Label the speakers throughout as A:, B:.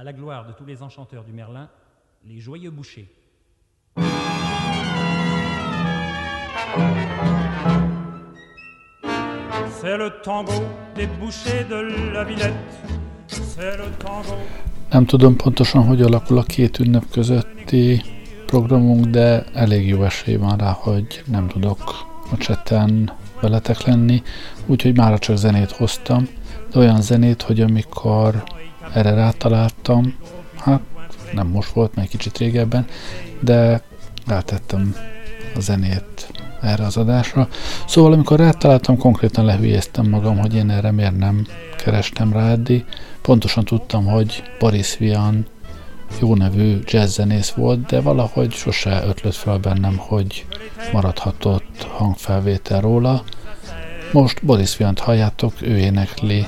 A: à la gloire de tous les enchanteurs du Merlin, les joyeux bouchers. C'est le tango des bouchers de la Villette. C'est le tango.
B: Nem tudom pontosan, hogy alakul a két ünnep közötti programunk, de elég jó esély van rá, hogy nem tudok a cseten veletek lenni, úgyhogy már csak zenét hoztam, de olyan zenét, hogy amikor erre rátaláltam, hát nem most volt, mert kicsit régebben, de rátettem a zenét erre az adásra. Szóval amikor rátaláltam, konkrétan lehülyeztem magam, hogy én erre miért nem kerestem rá eddig. Pontosan tudtam, hogy Boris Vian jó nevű jazzzenész volt, de valahogy sose ötlött fel bennem, hogy maradhatott hangfelvétel róla. Most Boris Viant halljátok, ő énekli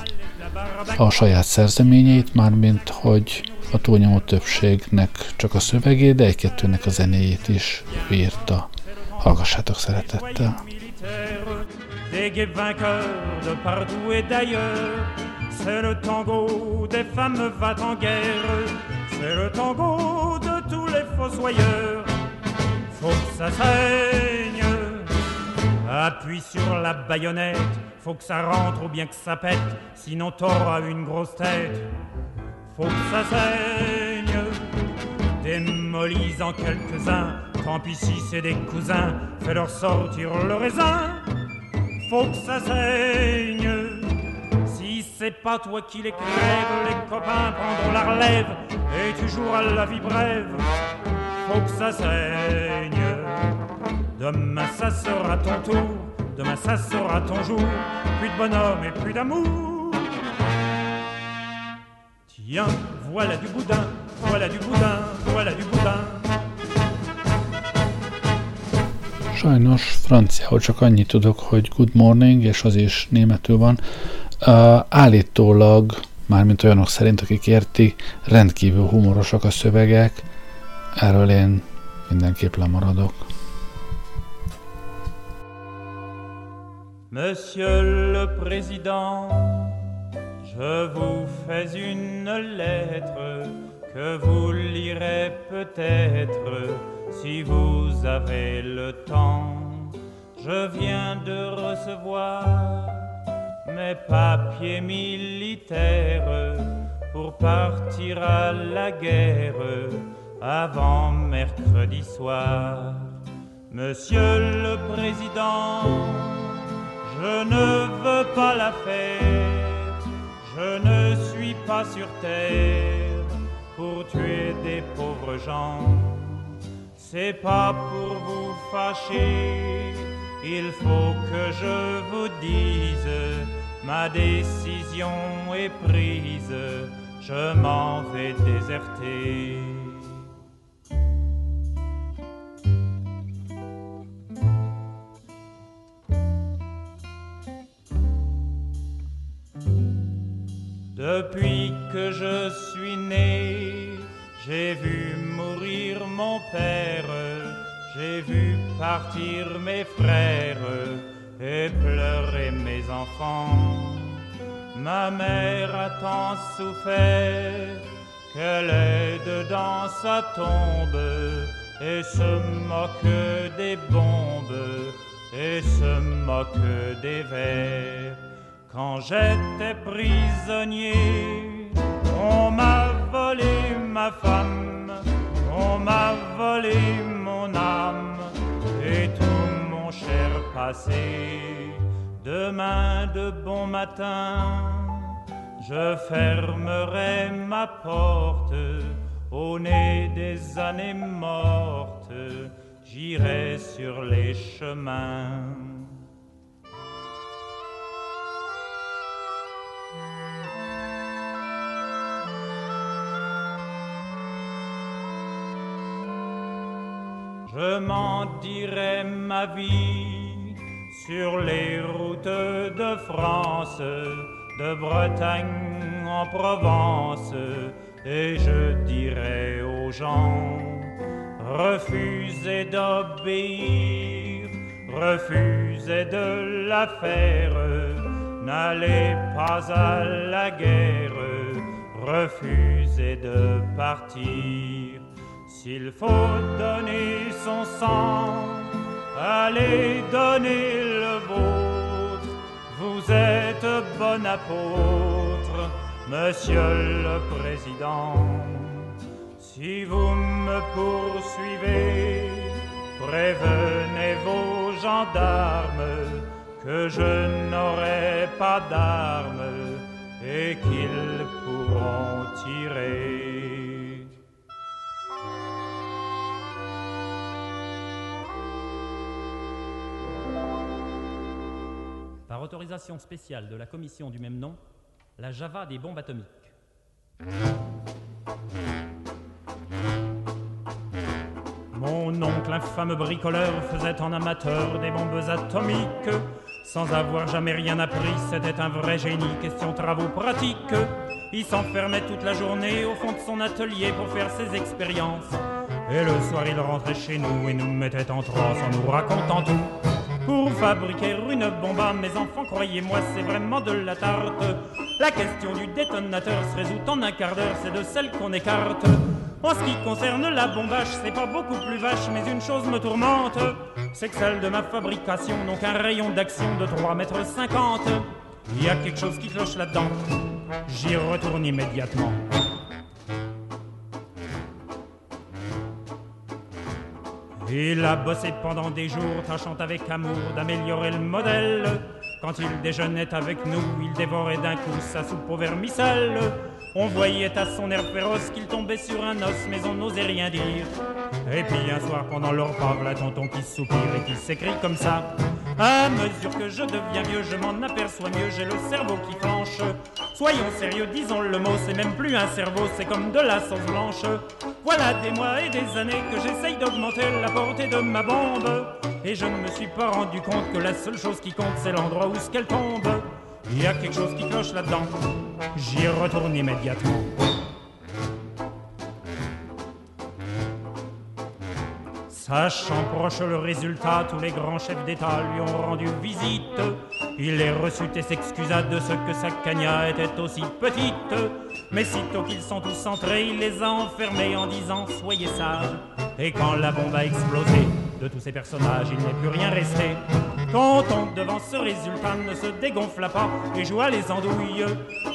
B: a saját szerzeményeit, mármint hogy a túlnyomó többségnek csak a szövegét, de egy-kettőnek a zenéjét is írta. Hallgassátok szeretettel! Des guets vainqueurs de partout et d'ailleurs, c'est le tango des femmes va en guerre, c'est le tango de tous les fossoyeurs. Faut que ça saigne, appuie sur la baïonnette, faut que ça rentre ou bien que ça pète, sinon t'auras une grosse tête. Faut que ça saigne, démolis en quelques-uns, tant pis c'est des cousins, fais-leur sortir le raisin. Faut que ça saigne, si c'est pas toi qui les crèves, les copains prendront la relève, et tu joueras la vie brève. Faut que ça saigne, demain ça sera ton tour, demain ça sera ton jour, plus de bonhomme et plus d'amour. Tiens, voilà du boudin, voilà du boudin, voilà du boudin. Sajnos franciául csak annyit tudok, hogy good morning, és az is németül van. Uh, állítólag, mármint olyanok szerint, akik érti, rendkívül humorosak a szövegek. Erről én mindenképp lemaradok. Monsieur le Président, je vous fais une lettre que vous lirez peut-être si vous avez le temps. Je viens de recevoir mes papiers militaires pour partir à la guerre avant mercredi soir. Monsieur le Président, je ne veux pas la faire, je ne suis pas sur terre pour tuer des pauvres gens. C'est pas pour vous fâcher, il faut que je vous dise, ma décision est prise, je m'en vais déserter. Depuis que je suis né, j'ai vu mourir mon père, j'ai vu partir mes frères et pleurer mes enfants. Ma mère a tant souffert qu'elle est dedans sa tombe et se moque des bombes et se moque des vers. Quand j'étais prisonnier, on m'a volé ma femme, on m'a volé mon âme et tout mon cher passé. Demain de bon matin, je fermerai ma porte au nez des années mortes, j'irai sur les chemins je m'en dirai ma vie sur les routes de France, de Bretagne en Provence, et je dirai aux gens, refusez d'obéir, refusez de la faire, n'allez pas à la guerre, refusez de partir. S'il faut donner son sang, allez donner le vôtre. Vous êtes bon apôtre, monsieur le président. Si vous me poursuivez, prévenez vos gendarmes que je n'aurai pas d'armes et qu'ils pourront tirer.
C: Autorisation spéciale de la commission du même nom, la Java des bombes atomiques.
B: Mon oncle, infâme bricoleur, faisait en amateur des bombes atomiques. Sans avoir jamais rien appris, c'était un vrai génie, question travaux pratiques. Il s'enfermait toute la journée au fond de son atelier pour faire ses expériences. Et le soir, il rentrait chez nous et nous mettait en transe en nous racontant tout. Pour fabriquer une bombe à mes enfants, croyez-moi, c'est vraiment de la tarte. La question du détonateur se résout en un quart d'heure, c'est de celle qu'on écarte. En ce qui concerne la bombage, c'est pas beaucoup plus vache, mais une chose me tourmente, c'est que celle de ma fabrication n'ont qu'un rayon d'action de 3 mètres 50. Il y a quelque chose qui cloche là-dedans. J'y retourne immédiatement. Il a bossé pendant des jours, tâchant avec amour d'améliorer le modèle. Quand il déjeunait avec nous, il dévorait d'un coup sa soupe au vermicelle. On voyait à son air féroce qu'il tombait sur un os, mais on n'osait rien dire. Et puis un soir, pendant le repas, la tonton qui soupire et qui s'écrit comme ça. À mesure que je deviens vieux, je m'en aperçois mieux, j'ai le cerveau qui flanche. Soyons sérieux, disons le mot, c'est même plus un cerveau, c'est comme de la sauce blanche. Voilà des mois et des années que j'essaye d'augmenter la portée de ma bombe. Et je ne me suis pas rendu compte que la seule chose qui compte, c'est l'endroit où ce qu'elle tombe. Il y a quelque chose qui cloche là-dedans. J'y retourne immédiatement. Sachant proche le résultat, tous les grands chefs d'État lui ont rendu visite. Il les reçut et s'excusa de ce que sa cagna était aussi petite. Mais sitôt qu'ils sont tous entrés, il les a enfermés en disant Soyez sages. Et quand la bombe a explosé, de tous ces personnages, il n'est plus rien resté. Tonton, devant ce résultat, ne se dégonfla pas et joua les andouilles.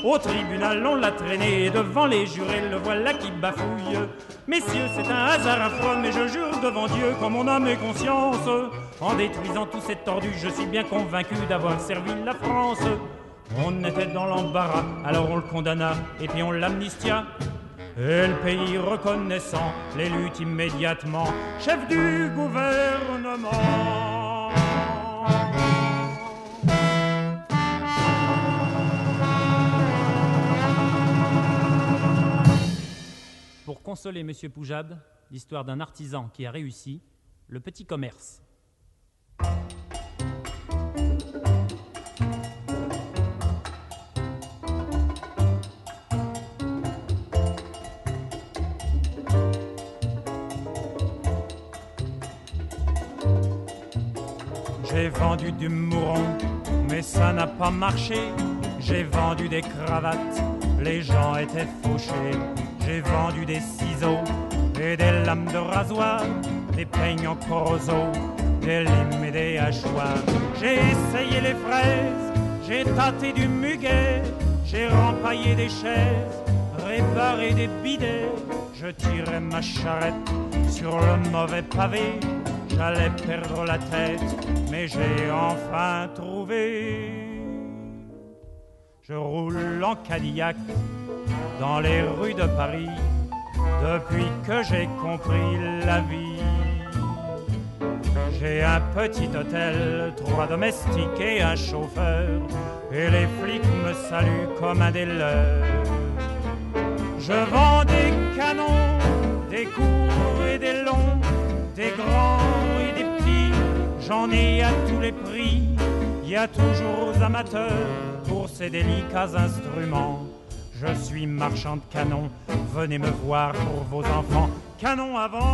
B: Au tribunal, on l'a traîné et devant les jurés, le voilà qui bafouille. Messieurs, c'est un hasard affreux, mais je jure devant Dieu, comme mon âme et conscience, en détruisant tous ces tordus, je suis bien convaincu d'avoir servi la France. On était dans l'embarras, alors on le condamna et puis on l'amnistia. Et le pays reconnaissant l'élut immédiatement chef du gouvernement.
C: Pour consoler M. Poujade, l'histoire d'un artisan qui a réussi, le petit commerce.
B: J'ai vendu du mouron, mais ça n'a pas marché. J'ai vendu des cravates, les gens étaient fauchés. J'ai vendu des ciseaux et des lames de rasoir, des peignes en corroso, des limes et des hachoirs. J'ai essayé les fraises, j'ai tâté du muguet, j'ai rempaillé des chaises, réparé des bidets. Je tirais ma charrette sur le mauvais pavé, j'allais perdre la tête, mais j'ai enfin trouvé. Je roule en Cadillac dans les rues de Paris depuis que j'ai compris la vie. J'ai un petit hôtel, trois domestiques et un chauffeur, et les flics me saluent comme un des leurs. Je vends des canons, des longs, des grands et des petits, j'en ai à tous les prix. Il y a toujours aux amateurs pour ces délicats instruments. Je suis marchand de canons, venez me voir pour vos enfants. Canon à vendre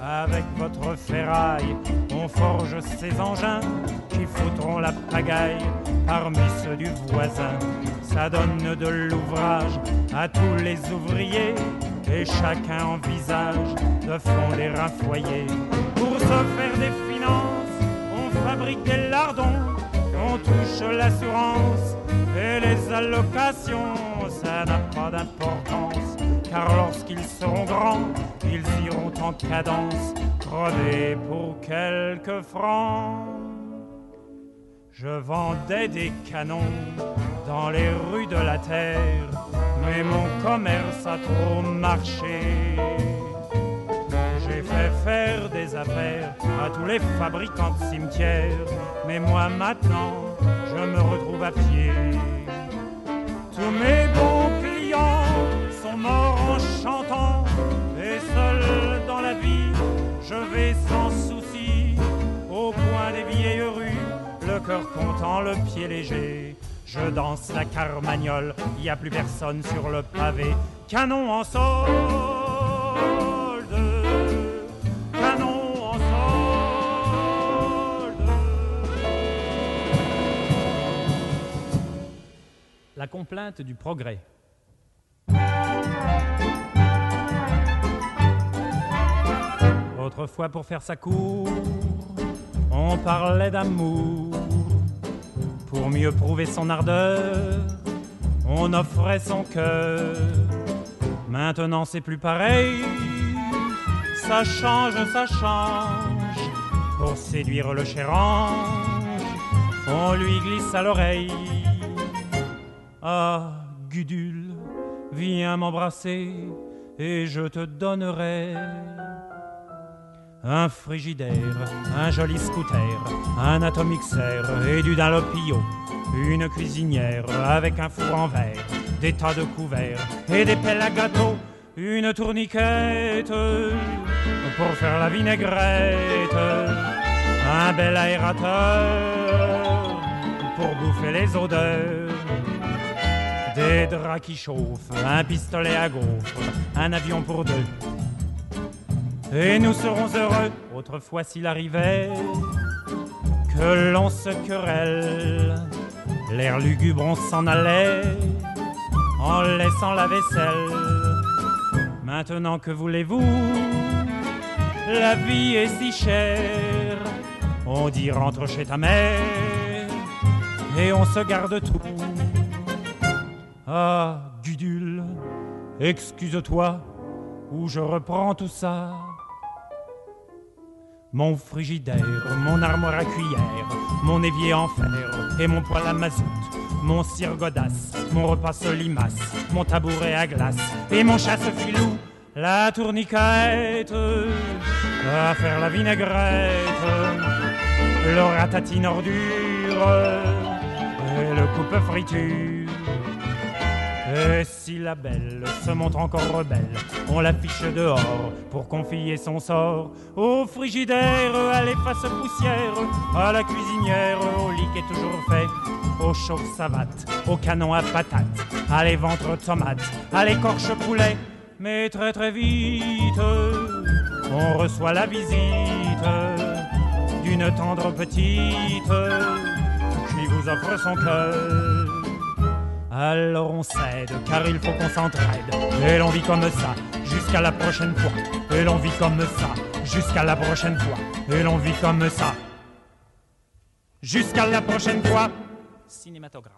D: Avec votre ferraille, on forge ces engins qui foutront la pagaille parmi ceux du voisin. Ça donne de l'ouvrage à tous les ouvriers et chacun envisage de fonder un foyer. Pour se faire des finances, on fabrique des lardons, on touche l'assurance et les allocations, ça n'a pas d'importance, car lorsqu'ils seront grands, ils iront en cadence, crever pour quelques francs. Je vendais des canons dans les rues de la terre, mais mon commerce a trop marché. J'ai fait faire des affaires à tous les fabricants de cimetières, mais moi maintenant je me retrouve à pied. Tous mes bons clients sont morts en chantant, et seul dans la vie, je vais sans cœur content, le pied léger. Je danse la carmagnole, y a plus personne sur le pavé. Canon en solde, canon en solde.
B: La complainte du progrès. Autrefois, pour faire sa cour, on parlait d'amour. Pour mieux prouver son ardeur, on offrait son cœur. Maintenant, c'est plus pareil. Ça change, ça change. Pour séduire le cher ange, on lui glisse à l'oreille. Ah, Gudule, viens m'embrasser et je te donnerai un frigidaire, un joli scooter, un atomixer et du dalopio, une cuisinière avec un four en verre, des tas de couverts et des pelles à gâteau, une tourniquette pour faire la vinaigrette, un bel aérateur pour bouffer les odeurs. Des draps qui chauffent, un pistolet à gaufres, un avion pour deux, et nous serons heureux, autrefois s'il arrivait que l'on se querelle. L'air lugubre, on s'en allait en laissant la vaisselle. Maintenant que voulez-vous? La vie est si chère. On dit rentre chez ta mère et on se garde tout. Ah, Gudule, excuse-toi ou je reprends tout ça. Mon frigidaire, mon armoire à cuillère, mon évier en fer et mon poêle à mazout, mon cire godasse, mon repas solimace, mon tabouret à glace et mon chasse-filou, la tourniquette, à faire la vinaigrette, le ratatine ordure et le coupe friture. Et si la belle se montre encore rebelle, on l'affiche dehors pour confier son sort au frigidaire, à l'efface poussière, à la cuisinière, au lit qui est toujours fait, au chauffe savate, au canon à patates, à les ventres tomates, à l'écorche poulet. Mais très très vite, on reçoit la visite d'une tendre petite qui vous offre son cœur. Alors on cède, car il faut qu'on s'entraide. Et l'on vit comme ça, jusqu'à la prochaine fois. Et l'on vit comme ça, jusqu'à la prochaine fois. Et l'on vit comme ça. Jusqu'à la prochaine fois. Cinématographe.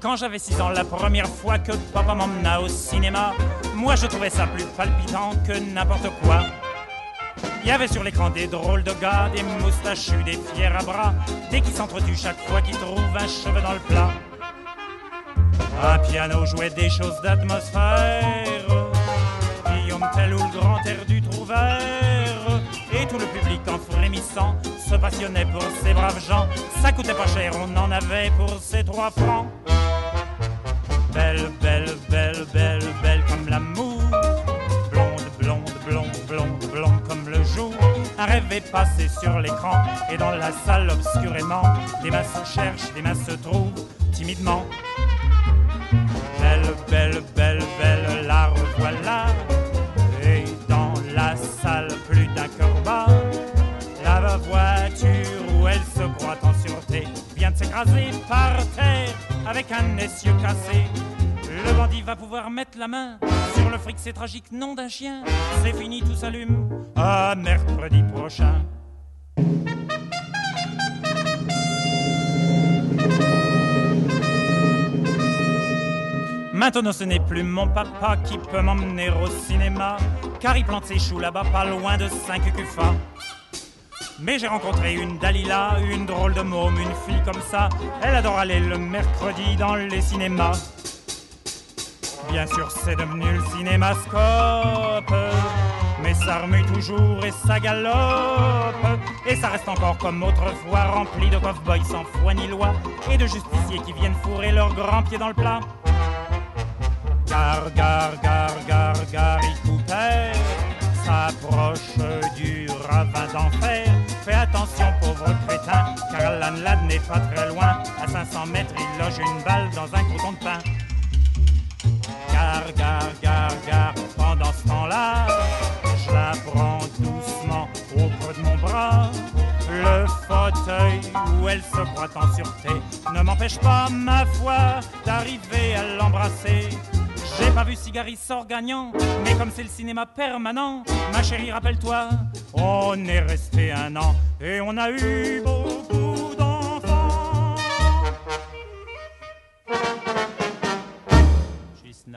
B: Quand j'avais 6 ans, la première fois que papa m'emmena au cinéma, moi je trouvais ça plus palpitant que n'importe quoi. Il y avait sur l'écran des drôles de gars, des moustachus, des fiers à bras, des qui s'entretuent chaque fois qu'ils trouvent un cheveu dans le plat. Un piano jouait des choses d'atmosphère, Guillaume Tell ou le grand air du Trouvert, et tout le public en frémissant se passionnait pour ces braves gens. Ça coûtait pas cher, on en avait pour ces trois francs. Est passé sur l'écran et dans la salle obscurément, des masses se cherchent, des masses se trouvent timidement. Belle, belle, belle, belle, la revoilà. Et dans la salle, plus d'un corps la voiture où elle se croit en sûreté vient de s'écraser par terre avec un essieu cassé. Le bandit va pouvoir mettre la main sur le fric, c'est tragique, nom d'un chien. C'est fini, tout s'allume. À mercredi prochain. Maintenant ce n'est plus mon papa qui peut m'emmener au cinéma, car il plante ses choux là-bas pas loin de 5 cufas. Mais j'ai rencontré une Dalila, une drôle de môme, une fille comme ça. Elle adore aller le mercredi dans les cinémas. Bien sûr, c'est devenu le cinémascope. Mais ça remue toujours et ça galope. Et ça reste encore comme autrefois, rempli de cow-boys sans foi ni loi. Et de justiciers qui viennent fourrer leurs grands pieds dans le plat. Gare, gare, gare, gare, gare, Cooper s'approche du ravin d'enfer. Fais attention, pauvre crétin, car l'âne n'est pas très loin. À 500 mètres, il loge une balle dans un coton de pain. Gare, gare, gare, pendant ce temps-là, je la prends doucement au de mon bras. Le fauteuil où elle se croit en sûreté ne m'empêche pas, ma foi, d'arriver à l'embrasser. J'ai pas vu Cigari sort gagnant, mais comme c'est le cinéma permanent, ma chérie, rappelle-toi, on est resté un an et on a eu beaucoup Je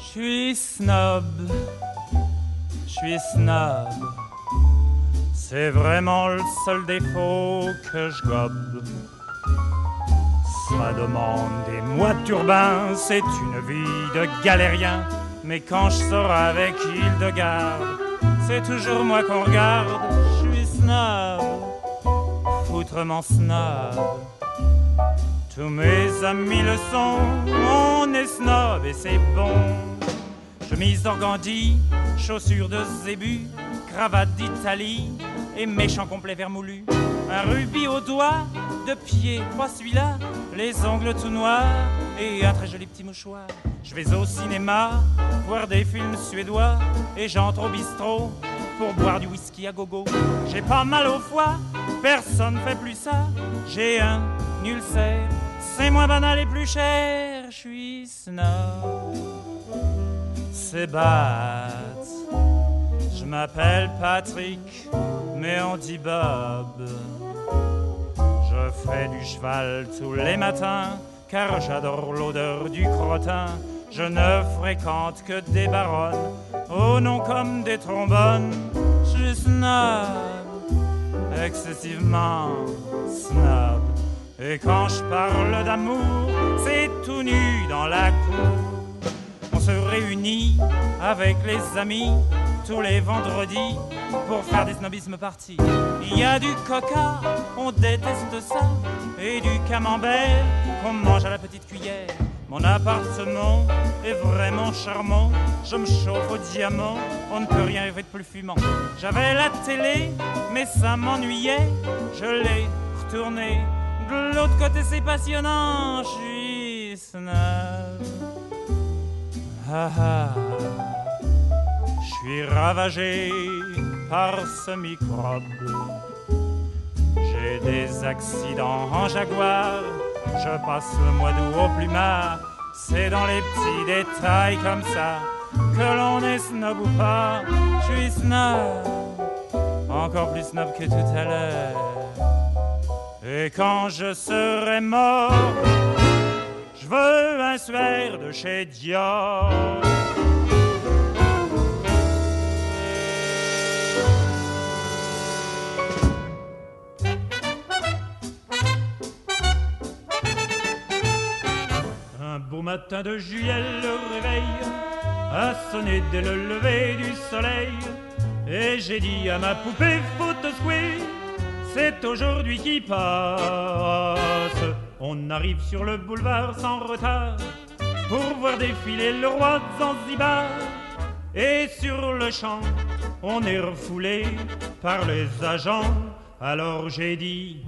B: suis snob. Je suis snob. C'est vraiment le seul défaut que je gobe. Ça demande des mois de c'est une vie de galérien. Mais quand je sors avec Hildegarde, c'est toujours moi qu'on regarde. Je suis snob, foutrement snob. Tous mes amis le sont, on est snob et c'est bon. Chemise d'organdi, chaussures de zébu, cravate d'Italie et méchant complet vermoulu. Un rubis au doigt, de pied, pas celui-là, les ongles tout noirs et un très joli petit mouchoir. Je vais au cinéma, voir des films suédois et j'entre au bistrot pour boire du whisky à gogo. J'ai pas mal au foie, personne fait plus ça. J'ai un ulcère, c'est moins banal et plus cher. Je suis snob, c'est bad. Je m'appelle Patrick, mais on dit Bob. Je fais du cheval tous les matins, car j'adore l'odeur du crottin. Je ne fréquente que des baronnes, au nom comme des trombones. Je suis snob, excessivement snob. Et quand je parle d'amour, c'est tout nu dans la cour. On se réunit avec les amis tous les vendredis pour faire des snobismes partis. Il y a du coca, on déteste ça, et du camembert qu'on mange à la petite cuillère. Mon appartement est vraiment charmant, je me chauffe au diamant, on ne peut rien rêver de plus fumant. J'avais la télé, mais ça m'ennuyait, je l'ai retournée. De l'autre côté c'est passionnant, je suis snob. Ah. Suis ravagé par ce microbe. J'ai des accidents en jaguar, je passe le mois d'août au plumard. C'est dans les petits détails comme ça que l'on est snob ou pas. Je suis snob, encore plus snob que tout à l'heure. Et quand je serai mort, je veux un suaire de chez Dior. Matin de juillet, le réveil a sonné dès le lever du soleil. Et j'ai dit à ma poupée, faut te secouer, c'est aujourd'hui qui passe. On arrive sur le boulevard sans retard pour voir défiler le roi Zanzibar. Et sur le champ, on est refoulé par les agents. Alors j'ai dit,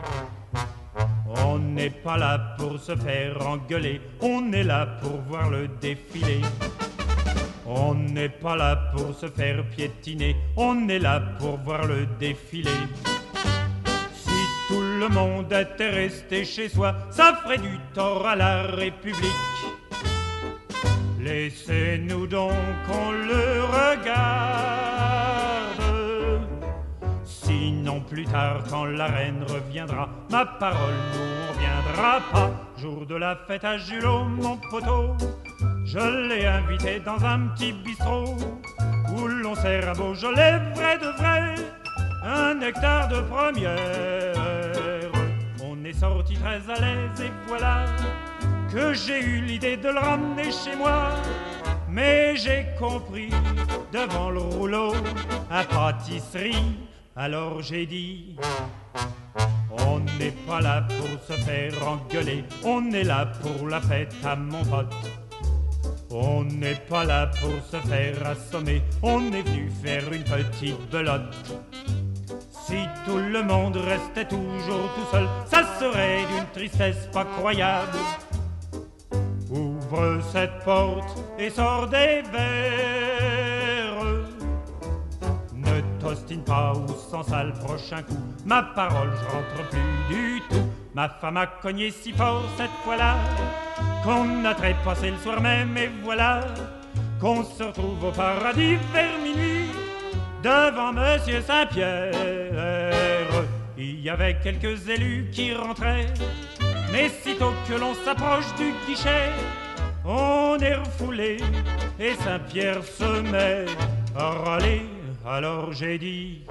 B: n'est pas là pour se faire engueuler, on est là pour voir le défilé. On n'est pas là pour se faire piétiner, on est là pour voir le défilé. Si tout le monde était resté chez soi, ça ferait du tort à la République. Laissez-nous donc qu'on le regarde. Plus tard quand la reine reviendra, ma parole nous reviendra pas. Jour de la fête à Julot, mon poteau, je l'ai invité dans un petit bistrot où l'on sert à Beaujolais vrai de vrai, un hectare de première. On est sorti très à l'aise et voilà que j'ai eu l'idée de le ramener chez moi. Mais j'ai compris devant le rouleau à pâtisserie, alors j'ai dit on n'est pas là pour se faire engueuler, on est là pour la fête à mon pote. On n'est pas là pour se faire assommer, on est venu faire une petite belote. Si tout le monde restait toujours tout seul, ça serait d'une tristesse pas croyable. Ouvre cette porte et sors des verres. Pas ou sans ça le prochain coup. Ma parole, je rentre plus du tout. Ma femme a cogné si fort cette fois-là qu'on a trépassé le soir même et voilà qu'on se retrouve au paradis vers minuit devant Monsieur Saint-Pierre. Il y avait quelques élus qui rentraient, mais sitôt que l'on s'approche du guichet, on est refoulé et Saint-Pierre se met à râler. Alors j'ai dit,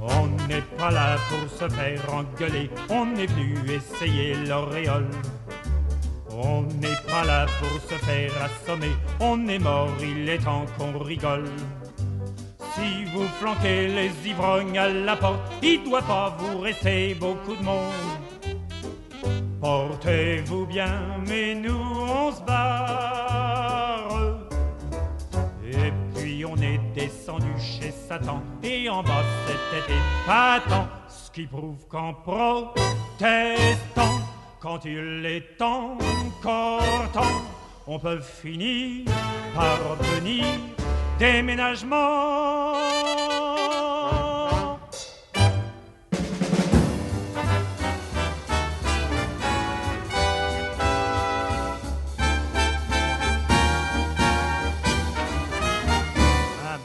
B: on n'est pas là pour se faire engueuler, on est venu essayer l'auréole. On n'est pas là pour se faire assommer, on est mort, il est temps qu'on rigole. Si vous flanquez les ivrognes à la porte, il doit pas vous rester beaucoup de monde. Portez-vous bien, mais nous on se barre. Descendu chez Satan, et en bas c'était épatant, ce qui prouve qu'en protestant, quand il est encore temps, on peut finir par obtenir déménagement.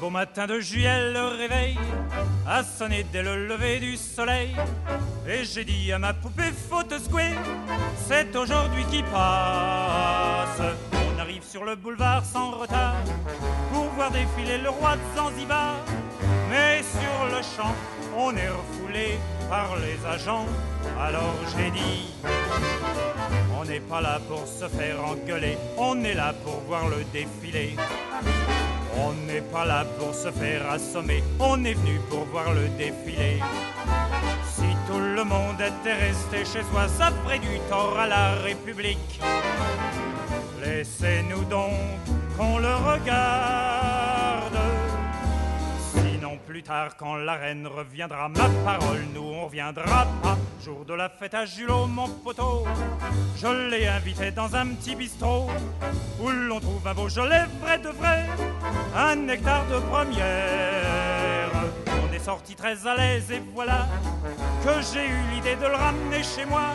B: Beau matin de juillet, le réveil a sonné dès le lever du soleil. Et j'ai dit à ma poupée, faut te secouer, c'est aujourd'hui qui passe. On arrive sur le boulevard sans retard pour voir défiler le roi de Zanzibar. Mais sur le champ, on est refoulé par les agents. Alors j'ai dit, on n'est pas là pour se faire engueuler, on est là pour voir le défilé. On n'est pas là pour se faire assommer, on est venu pour voir le défilé. Si tout le monde était resté chez soi, ça ferait du tort à la République. Laissez-nous donc qu'on le regarde. Plus tard, quand la reine reviendra, ma parole, nous on reviendra pas. Jour de la fête à Julot, mon poteau, je l'ai invité dans un petit bistrot où l'on trouve un Beaujolais vrai de vrai, un nectar de première. On est sorti très à l'aise et voilà que j'ai eu l'idée de le ramener chez moi.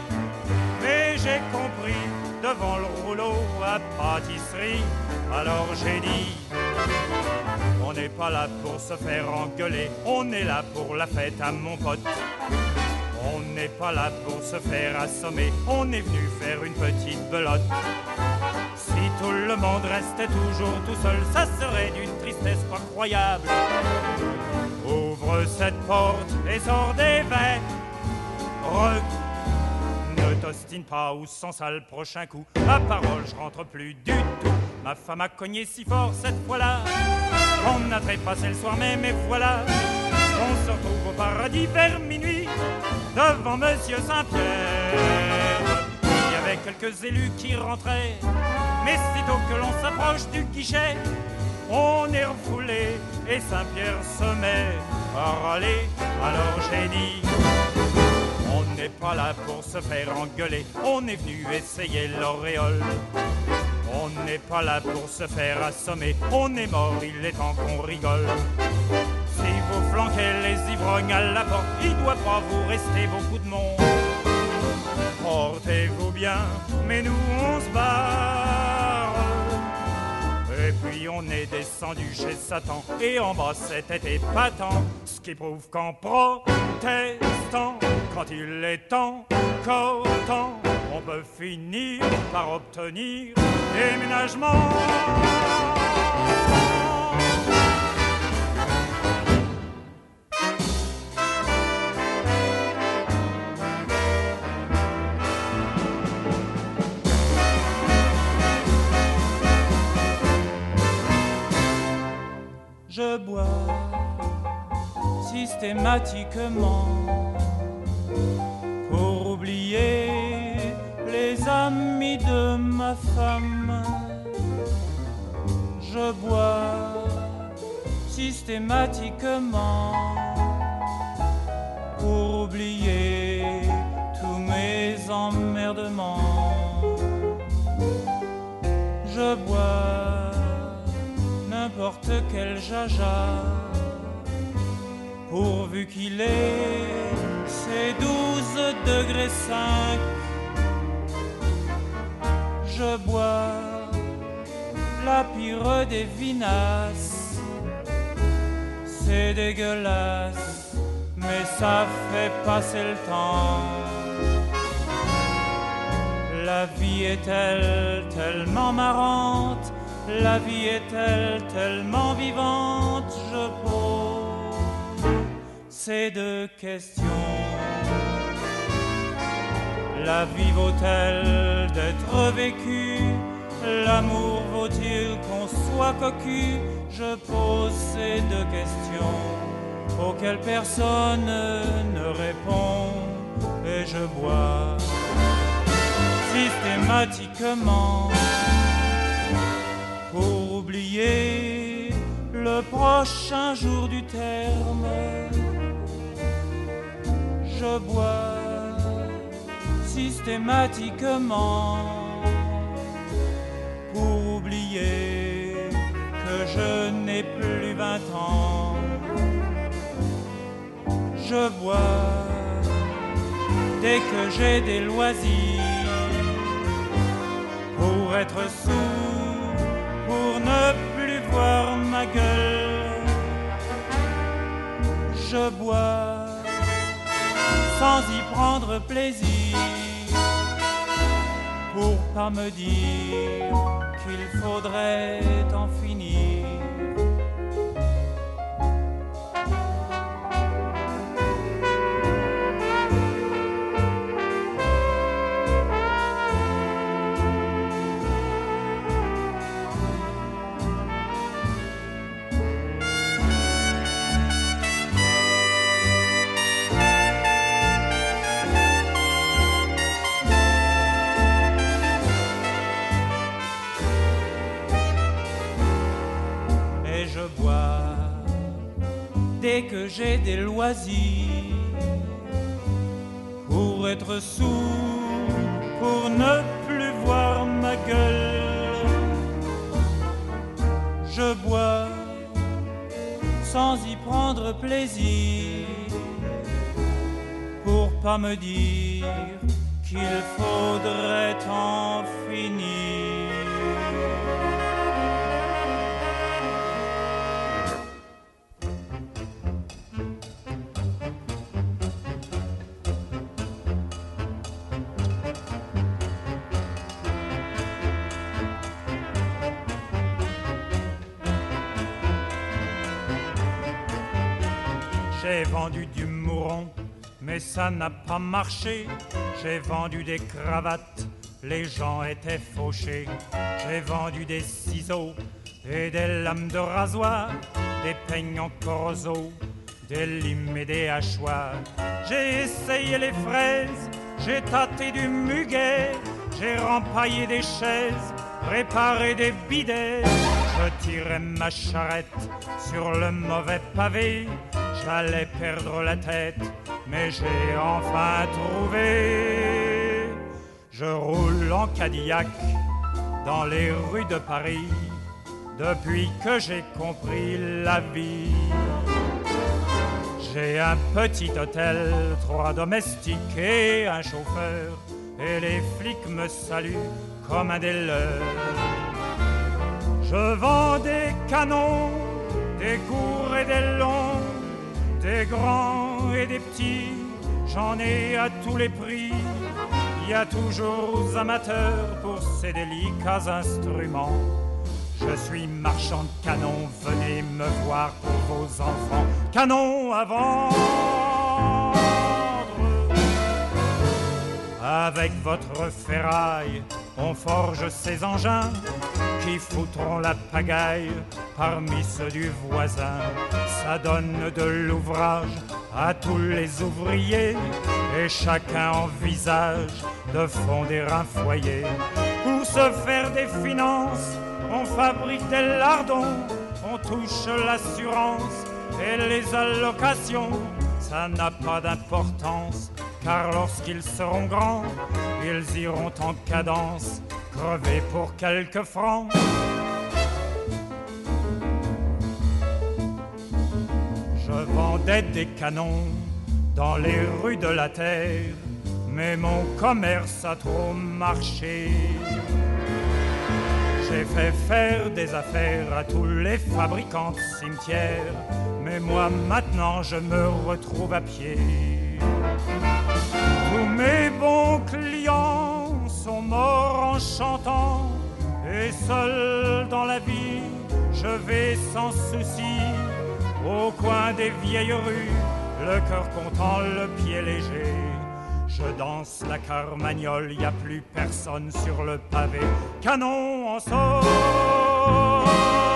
B: Mais j'ai compris devant le rouleau à pâtisserie. Alors j'ai dit, on n'est pas là pour se faire engueuler, on est là pour la fête à mon pote. On n'est pas là pour se faire assommer, on est venu faire une petite belote. Si tout le monde restait toujours tout seul, ça serait d'une tristesse pas croyable. Ouvre cette porte et sors des. Ne t'ostine pas ou sans ça le prochain coup. Ma parole, je rentre plus du tout. Ma femme a cogné si fort cette fois-là. On a trépassé le soir même et voilà. On se retrouve au paradis vers minuit devant Monsieur Saint-Pierre. Il y avait quelques élus qui rentraient, mais sitôt que l'on s'approche du guichet, on est refoulé et Saint-Pierre se met à râler. Alors j'ai dit, n'est pas là pour se faire engueuler, on est venu essayer l'auréole. On n'est pas là pour se faire assommer, on est mort, il est temps qu'on rigole. Si vous flanquez les ivrognes à la porte, il doit pas vous rester beaucoup de monde. Portez-vous bien, mais nous on se barre. Puis on est descendu chez Satan, et en bas c'était épatant, ce qui prouve qu'en protestant, quand il est encore temps, on peut finir par obtenir déménagement. Je bois systématiquement pour oublier les amis de ma femme. Je bois systématiquement pour oublier tous mes emmerdements. Je bois n'importe quel jaja pourvu qu'il ait ses douze degrés cinq je bois la pire des vinasses. C'est dégueulasse, mais ça fait passer le temps. La vie est-elle tellement marrante La vie est-elle tellement vivante Je pose ces deux questions. La vie vaut-elle d'être vécue? L'amour vaut-il qu'on soit cocu? Je pose ces deux questions auxquelles personne ne répond et je bois systématiquement oublier le prochain jour du terme. Je bois systématiquement pour oublier que je n'ai plus vingt ans. Je bois dès que j'ai des loisirs pour être sourd, ne plus voir ma gueule. Je bois sans y prendre plaisir pour pas me dire qu'il faudrait en finir. J'ai des loisirs pour être sourd, pour ne plus voir ma gueule. Je bois sans y prendre plaisir pour pas me dire qu'il faudrait en ça n'a pas marché. J'ai vendu des cravates, les gens étaient fauchés. J'ai vendu des ciseaux et des lames de rasoir, des peignes en corroso, des limes et des hachoirs. J'ai essayé les fraises, j'ai tâté du muguet, j'ai rempaillé des chaises, réparé des bidets. je tirais ma charrette sur le mauvais pavé. J'allais perdre la tête, mais j'ai enfin trouvé. Je roule en Cadillac dans les rues de Paris depuis que j'ai compris la vie. J'ai un petit hôtel, trois domestiques et un chauffeur, et les flics me saluent comme un des leurs. Je vends des canons, des courts et des longs, des grands et des petits, j'en ai à tous les prix. Il y a toujours amateurs pour ces délicats instruments. Je suis marchand de canons, venez me voir pour vos enfants. Canon à vendre. Avec votre ferraille, on forge ces engins qui foutront la pagaille parmi ceux du voisin. Ça donne de l'ouvrage à tous les ouvriers et chacun envisage de fonder un foyer pour se faire des finances on fabrique des lardons, on touche l'assurance et les allocations. Ça n'a pas d'importance, car lorsqu'ils seront grands, ils iront en cadence, crever pour quelques francs. Je vendais des canons dans les rues de la terre, mais mon commerce a trop marché. J'ai fait faire des affaires à tous les fabricants de cimetières, mais moi maintenant je me retrouve à pied. Tous mes bons clients sont morts en chantant, et seul dans la vie, je vais sans souci au coin des vieilles rues, le cœur content, le pied léger. Je danse la carmagnole, y a plus personne sur le pavé. Canon en solde.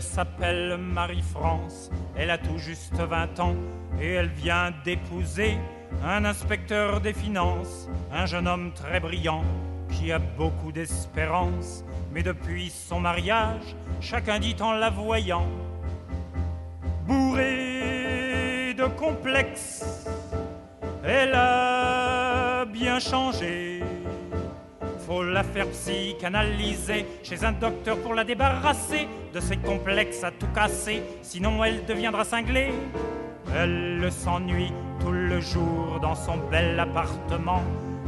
B: Elle s'appelle Marie-France, elle a tout juste 20 ans et elle vient d'épouser un inspecteur des finances, un jeune homme très brillant qui a beaucoup d'espérance, mais depuis son mariage, chacun dit en la voyant, bourré de complexes, elle a bien changé. Faut la faire psychanalyser chez un docteur pour la débarrasser de ses complexes à tout casser, sinon elle deviendra cinglée. Elle s'ennuie tout le jour dans son bel appartement.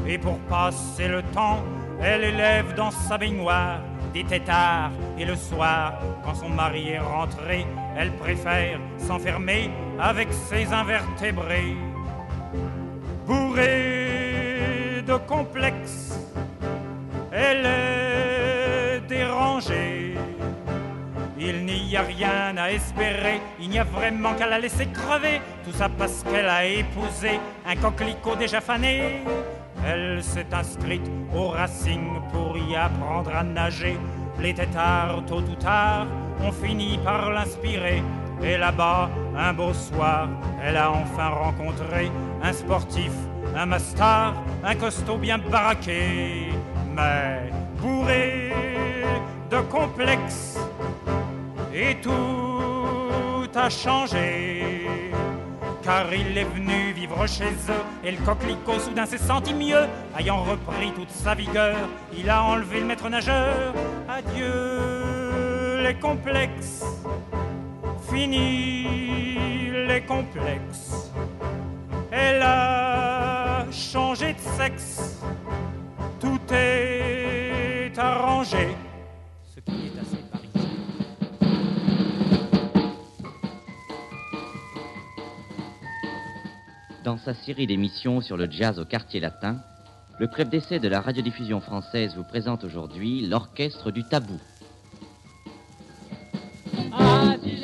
B: Et pour passer le temps, elle élève dans sa baignoire des têtards. Et le soir, quand son mari est rentré, elle préfère s'enfermer avec ses invertébrés. Bourrée de complexes, elle est dérangée. Il n'y a rien à espérer, il n'y a vraiment qu'à la laisser crever. Tout ça parce qu'elle a épousé un coquelicot déjà fané. Elle s'est inscrite au Racing pour y apprendre à nager. Les têtards, tôt ou tard, ont fini par l'inspirer. Et là-bas, un beau soir, elle a enfin rencontré un sportif, un mastar, un costaud bien baraqué. Mais bourré de complexes et tout a changé. Car il est venu vivre chez eux et le coquelicot soudain s'est senti mieux. Ayant repris toute sa vigueur, il a enlevé le maître nageur. Adieu les complexes, fini les complexes. Elle a changé de sexe, tout est arrangé. Ce qui est assez
E: Dans sa série d'émissions sur le jazz au quartier latin, le crève d'essai de la radiodiffusion française vous présente aujourd'hui l'orchestre du tabou.
F: Ah, si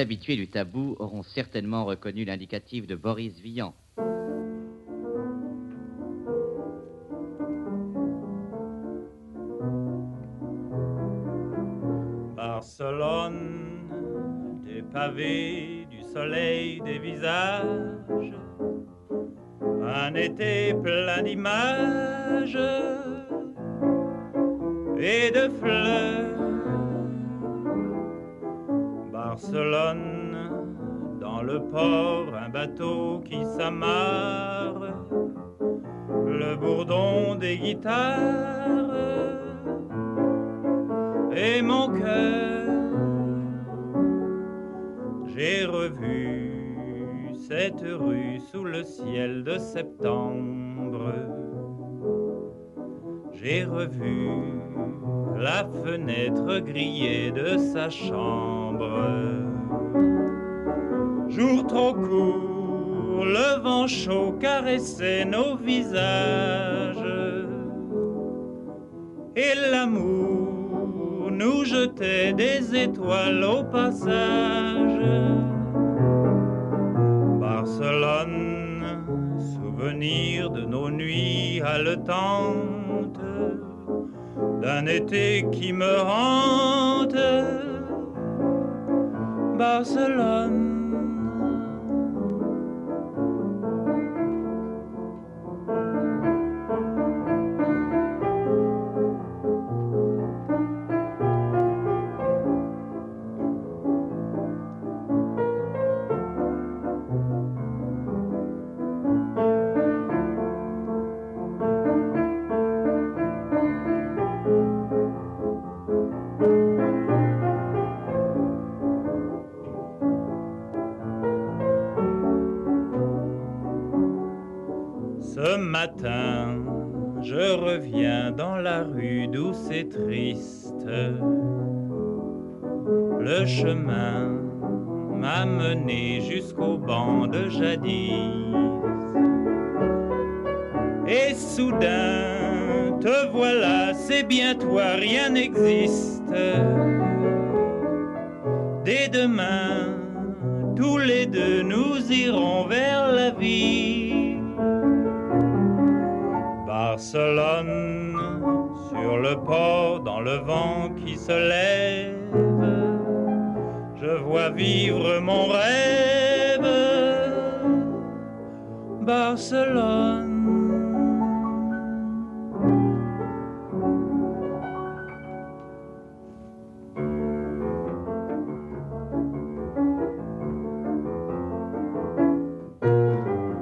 E: habitués du tabou auront certainement reconnu l'indicatif de Boris Vian.
B: Barcelone, des pavés, du soleil, des visages, un été plein d'images et de fleurs. Barcelone, dans le port, un bateau qui s'amarre, le bourdon des guitares et mon cœur. J'ai revu cette rue sous le ciel de septembre. J'ai revu la fenêtre grillée de sa chambre. Jour trop court, le vent chaud caressait nos visages. Et l'amour nous jetait des étoiles au passage. Barcelone, souvenir de nos nuits haletantes d'un été qui me hante. Barcelone. Chemin m'a mené jusqu'au banc de jadis. Et soudain, te voilà, c'est bien toi, rien n'existe. Dès demain, tous les deux, nous irons vers la vie. Barcelone, sur le port, dans le vent qui se lève, vivre mon rêve. Barcelone.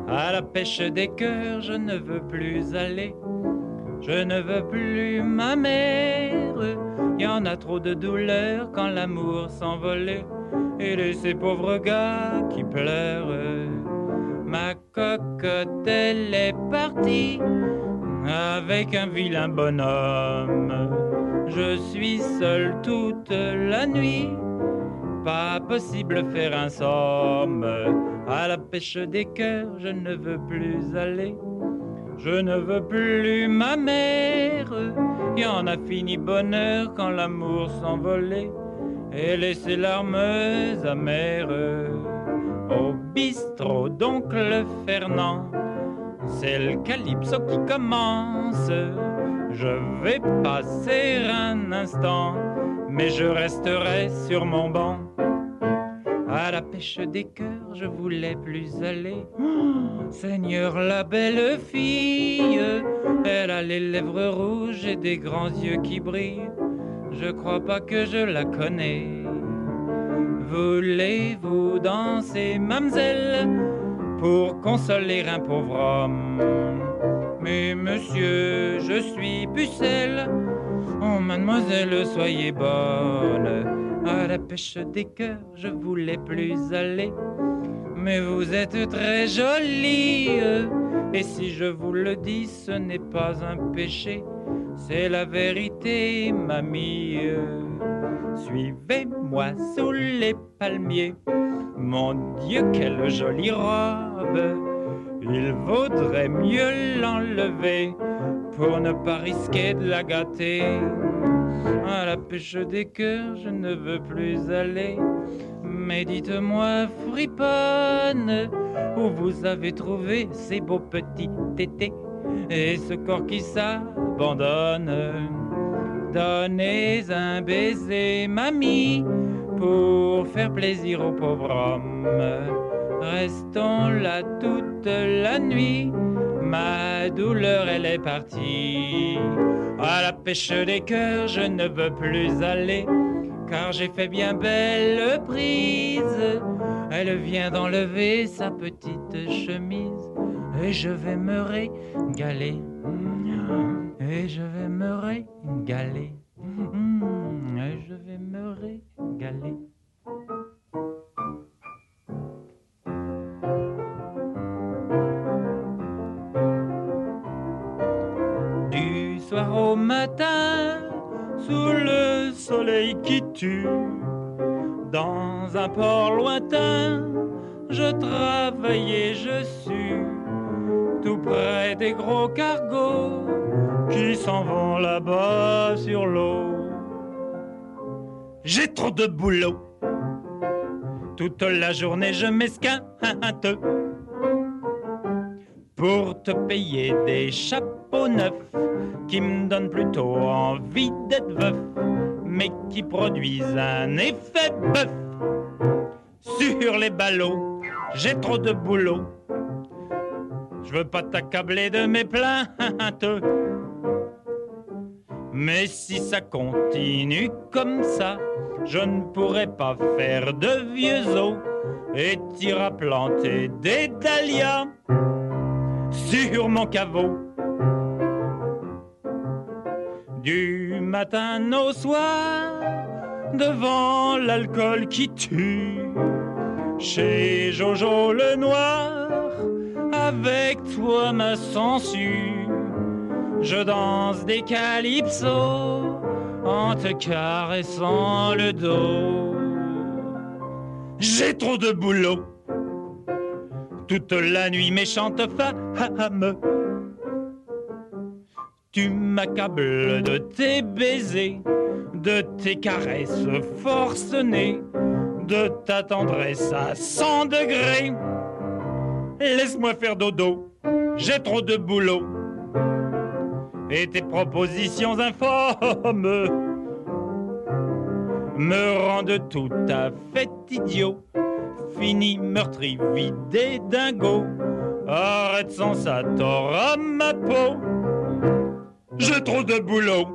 B: À la pêche des cœurs, je ne veux plus aller. Je ne veux plus ma mère. Y en a trop de douleur quand l'amour s'envolait. Et de ces pauvres gars qui pleurent. Ma cocotte, elle est partie avec un vilain bonhomme. Je suis seul toute la nuit. Pas possible faire un somme. À la pêche des cœurs, je ne veux plus aller. Je ne veux plus ma mère. Y en a fini bonheur quand l'amour s'envolait et laissait larmes amères. Au bistrot d'oncle Fernand, c'est le calypso qui commence. Je vais passer un instant, mais je resterai sur mon banc. À la pêche des cœurs, je voulais plus aller. Seigneur, la belle fille, elle a les lèvres rouges et des grands yeux qui brillent. Je crois pas que je la connais. Voulez-vous danser, mamselle, pour consoler un pauvre homme? Mais monsieur, je suis pucelle. Oh, mademoiselle, soyez bonne. La pêche des cœurs, je voulais plus aller. Mais vous êtes très jolie. Et si je vous le dis, ce n'est pas un péché. C'est la vérité, mamie. Suivez-moi sous les palmiers. Mon Dieu, quelle jolie robe. Il vaudrait mieux l'enlever pour ne pas risquer de la gâter. À la pêche des cœurs, je ne veux plus aller. Mais dites-moi, friponne, où vous avez trouvé ces beaux petits tétés et ce corps qui s'abandonne? Donnez un baiser, mamie, pour faire plaisir au pauvre homme. Restons là toute la nuit, ma douleur elle est partie. À la pêche des cœurs, je ne veux plus aller, car j'ai fait bien belle prise. Elle vient d'enlever sa petite chemise, et je vais me régaler. Et je vais me régaler. Et je vais me régaler. Soir au matin, sous le soleil qui tue, dans un port lointain, je travaillais, je suis tout près des gros cargos qui s'en vont là-bas sur l'eau. J'ai trop de boulot. Toute la journée je m'esquinte pour te payer des chapeaux neufs qui me donnent plutôt envie d'être veuf, mais qui produisent un effet bœuf. Sur les ballots, j'ai trop de boulot. Je veux pas t'accabler de mes plaintes. Mais si ça continue comme ça, je ne pourrai pas faire de vieux os et t'iras planter des dahlias sur mon caveau. Du matin au soir, devant l'alcool qui tue, chez Jojo le Noir, avec toi ma censure, je danse des calypsos en te caressant le dos. J'ai trop de boulot, toute la nuit méchante femme. Tu m'accables de tes baisers, de tes caresses forcenées, de ta tendresse à 100 degrés. Laisse-moi faire dodo, j'ai trop de boulot. Et tes propositions infâmes me rendent tout à fait idiot. Fini, meurtri, vidé, dingo. Arrête sans ça, t'auras ma peau. J'ai trop de boulot.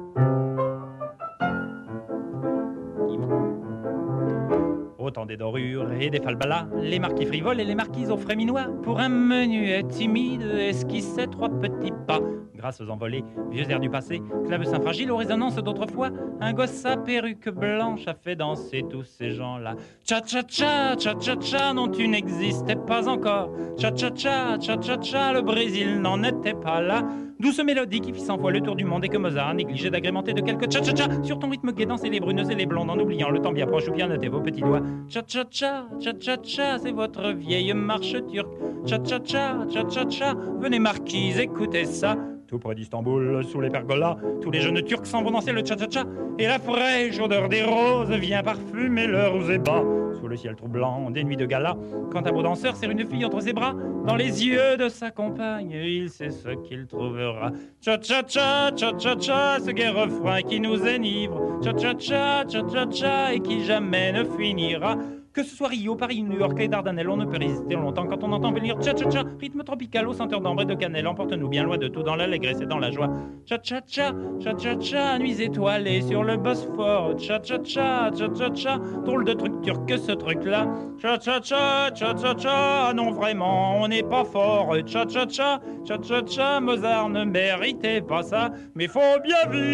B: Des dorures et des falbalas, les marquis frivoles et les marquises aux frais minois. Pour un menuet timide, esquissait trois petits pas. Grâce aux envolées, vieux airs du passé, clavecin fragile aux résonances d'autrefois, un gosse à perruque blanche a fait danser tous ces gens-là. Cha-cha-cha, cha-cha-cha, non tu n'existais pas encore. Cha-cha-cha, cha-cha-cha, le Brésil n'en était pas là. Douce mélodie qui fit cent fois le tour du monde et que Mozart a négligé d'agrémenter de quelques cha-cha-cha sur ton rythme gai danser les brunes et les blondes en oubliant le temps bien proche ou bien noter vos petits doigts. Cha-cha-cha, cha-cha-cha, c'est votre vieille marche turque. Cha-cha-cha, cha-cha-cha, venez marquise, écoutez ça. Tout près d'Istanbul, sous les pergolas, tous les jeunes turcs s'en vont danser le cha-cha-cha. Et la fraîche odeur des roses vient parfumer leurs ébats. Sous le ciel troublant des nuits de gala, quand un beau danseur serre une fille entre ses bras, dans les yeux de sa compagne, il sait ce qu'il trouvera. Cha-cha-cha, cha-cha-cha, ce gai refrain qui nous enivre. Cha-cha-cha, cha-cha-cha, et qui jamais ne finira. Que ce soit Rio, Paris, New York et Dardanelles, on ne peut résister longtemps quand on entend venir cha-cha-cha, rythme tropical aux senteurs d'ambre et de cannelle, emporte-nous bien loin de tout dans l'allégresse et dans la joie. Cha-cha-cha, cha-cha-cha, nuits étoilées sur le Bosphore, cha-cha-cha, cha-cha-cha, drôle de truc turc que ce truc-là. Cha-cha-cha, cha-cha-cha, ah non vraiment, on n'est pas fort. Cha-cha-cha, Mozart ne méritait pas ça, mais faut bien vivre.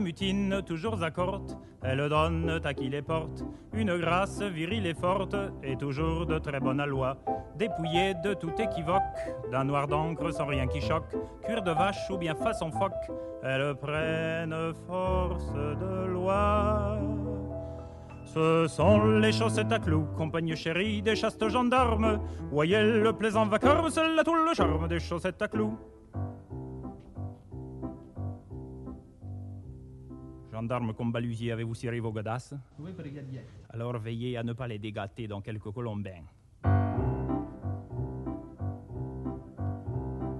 G: Mutine, toujours à corte, elle donne à qui les porte une grâce virile et forte, et toujours de très bonne alloi. Dépouillée de tout équivoque, d'un noir d'encre sans rien qui choque, cuir de vache ou bien façon phoque, elle prenne force de loi.
B: Ce sont les chaussettes à clous, compagne chérie des chastes gendarmes. Voyez le plaisant vacarme, c'est là tout le charme des chaussettes à clous. Gendarme comme balusier, avez-vous ciré vos godasses?
H: Oui, brigadier.
B: Alors veillez à ne pas les dégâter dans quelques colombins.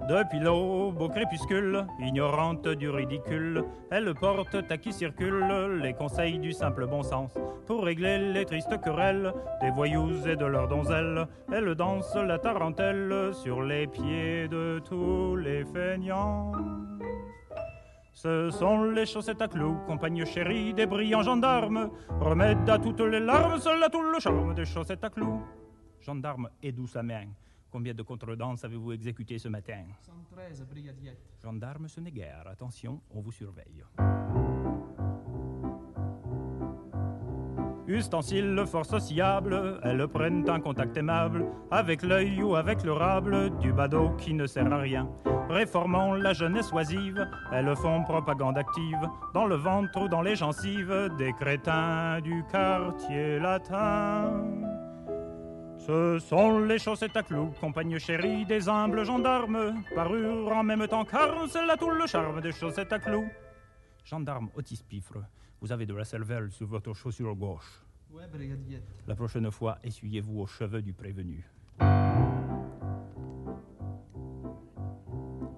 B: Depuis l'aube au crépuscule, ignorante du ridicule, elle porte à qui circule les conseils du simple bon sens. Pour régler les tristes querelles des voyous et de leurs donzelles, elle danse la tarentelle sur les pieds de tous les feignants. Ce sont les chaussettes à clous, compagne chérie des brillants gendarmes, remède à toutes les larmes, seul à tout le charme des chaussettes à clous. Gendarme et douce la main, Combien de contredanses avez-vous exécuté ce matin?
H: 113, brigadier.
B: Gendarme, ce n'est guère. Attention, on vous surveille. Ustensiles fort sociables, elles prennent un contact aimable avec l'œil ou avec le rable du badaud qui ne sert à rien. Réformant la jeunesse oisive, elles font propagande active dans le ventre ou dans les gencives des crétins du quartier latin. Ce sont les chaussettes à clous, compagne chérie des humbles gendarmes, parure en même temps car c'est là tout le charme des chaussettes à clous. Gendarme Otis Pifre, vous avez de la cervelle sur votre chaussure gauche. La prochaine fois, essuyez-vous aux cheveux du prévenu.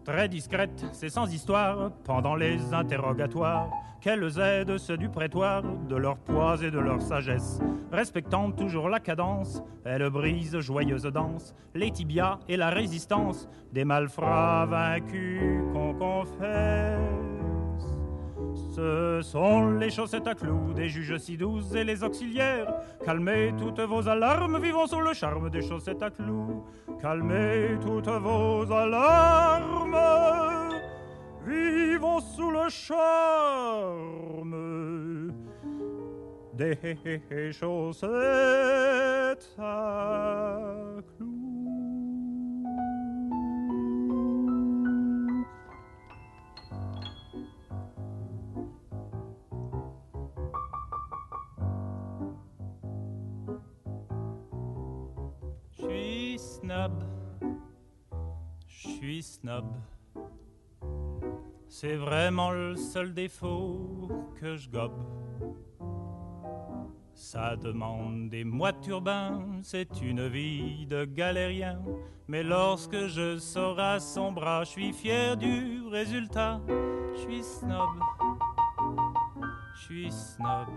B: Très discrète, c'est sans histoire, pendant les interrogatoires, qu'elles aident ceux du prétoire de leur poids et de leur sagesse. Respectant toujours la cadence, elles brisent joyeuse danse les tibias et la résistance des malfrats vaincus qu'on confesse. Ce sont les chaussettes à clous des juges si douces et les auxiliaires. Calmez toutes vos alarmes, vivons sous le charme des chaussettes à clous. Calmez toutes vos alarmes, vivons sous le charme des chaussettes à clous. Suis snob. C'est vraiment le seul défaut que je gobe. Ça demande des mois de turbin, c'est une vie de galérien. Mais lorsque je sors à son bras, je suis fier du résultat. Je suis snob, je suis snob.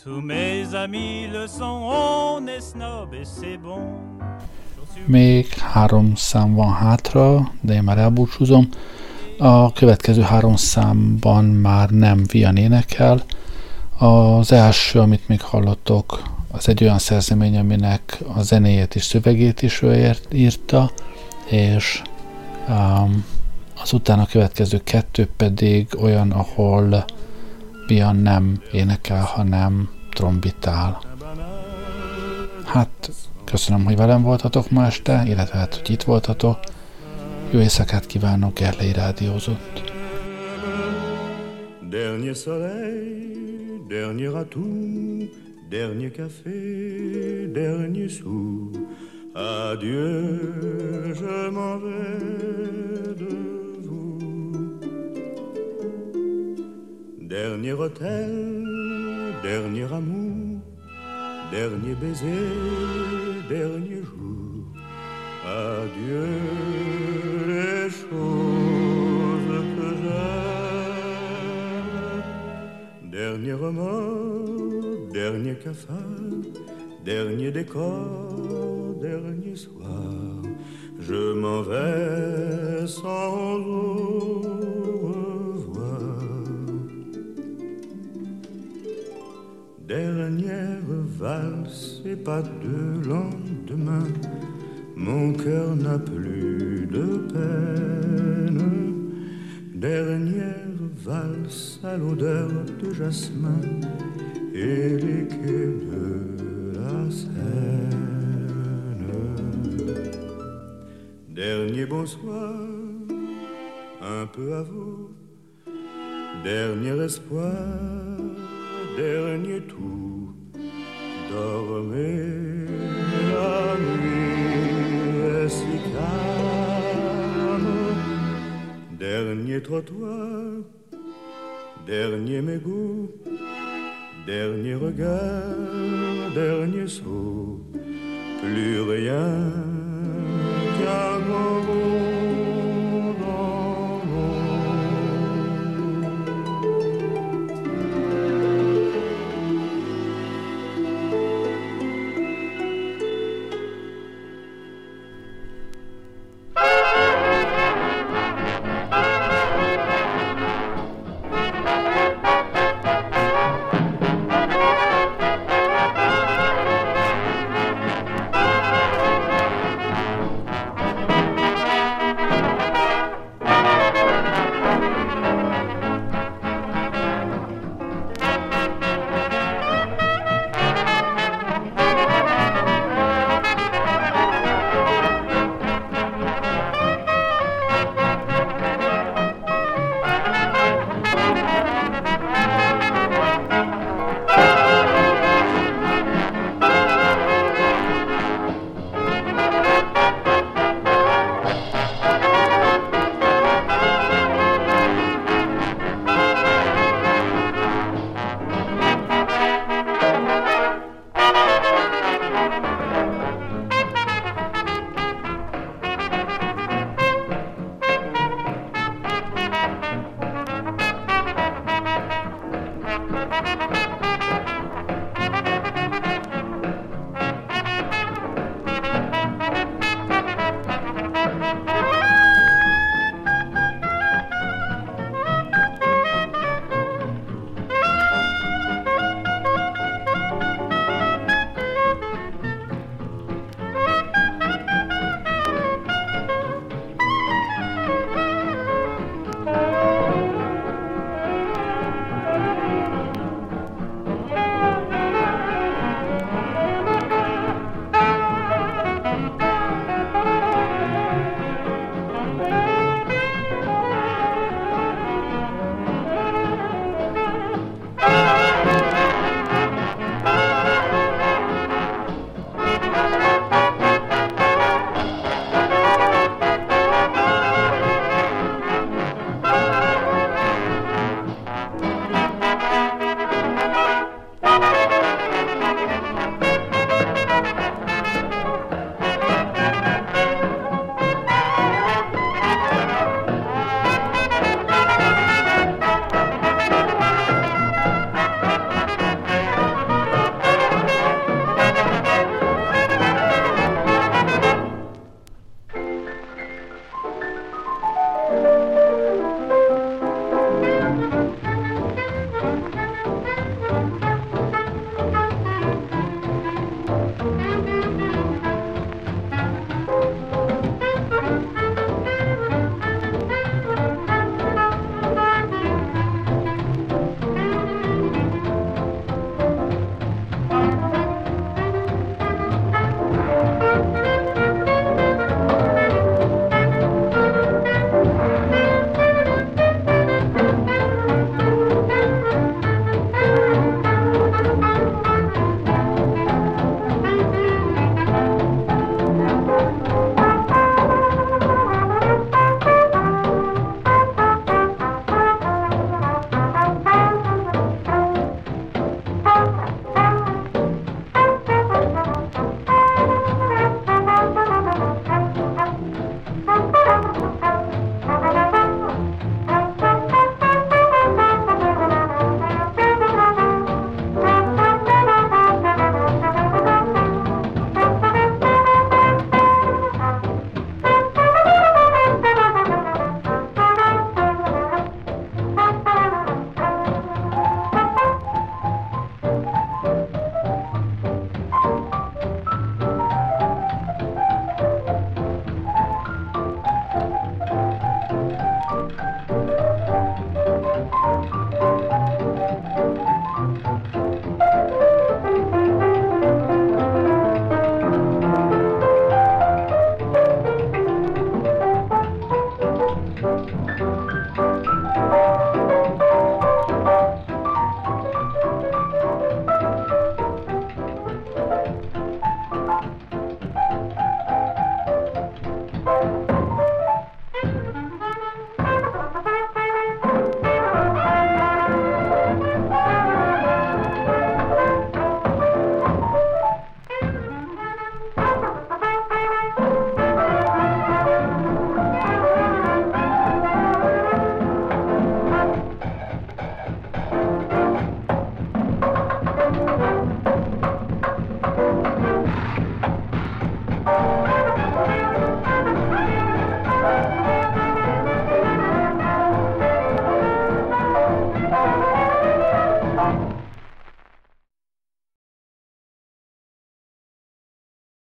B: Tous mes amis le sont, on est snob et c'est bon.
I: Még három szám van hátra, de én már elbúcsúzom. A következő három számban már nem Vian énekel. Az első, amit még hallottok, az egy olyan szerzemény, aminek a zenéjét és szövegét is ő írta, és um, az utána következő kettő pedig olyan, ahol Bian nem énekel, hanem trombitál. Hát, köszönöm, hogy velem voltatok ma este, illetve hát, hogy itt voltatok. Jó éjszakát kívánok, Gerlei Rádiózott. Dernier soleil, dernier atout, dernier café, dernier sou. Adieu, je m'en vais de Dernier hôtel, dernier amour, dernier baiser, dernier jour. Adieu les choses que j'aime. Dernier remords, dernier cafard, dernier décor, dernier soir. Je m'en vais sans eau. Dernière valse et pas de lendemain, mon cœur n'a plus de peine. Dernière valse à l'odeur de jasmin et les quais de la Seine. Dernier bonsoir, un peu à vous, dernier espoir dernier tout, Dormez la nuit si calme. Dernier trottoir, dernier mégot, dernier regard, dernier saut, plus rien qu'un mot.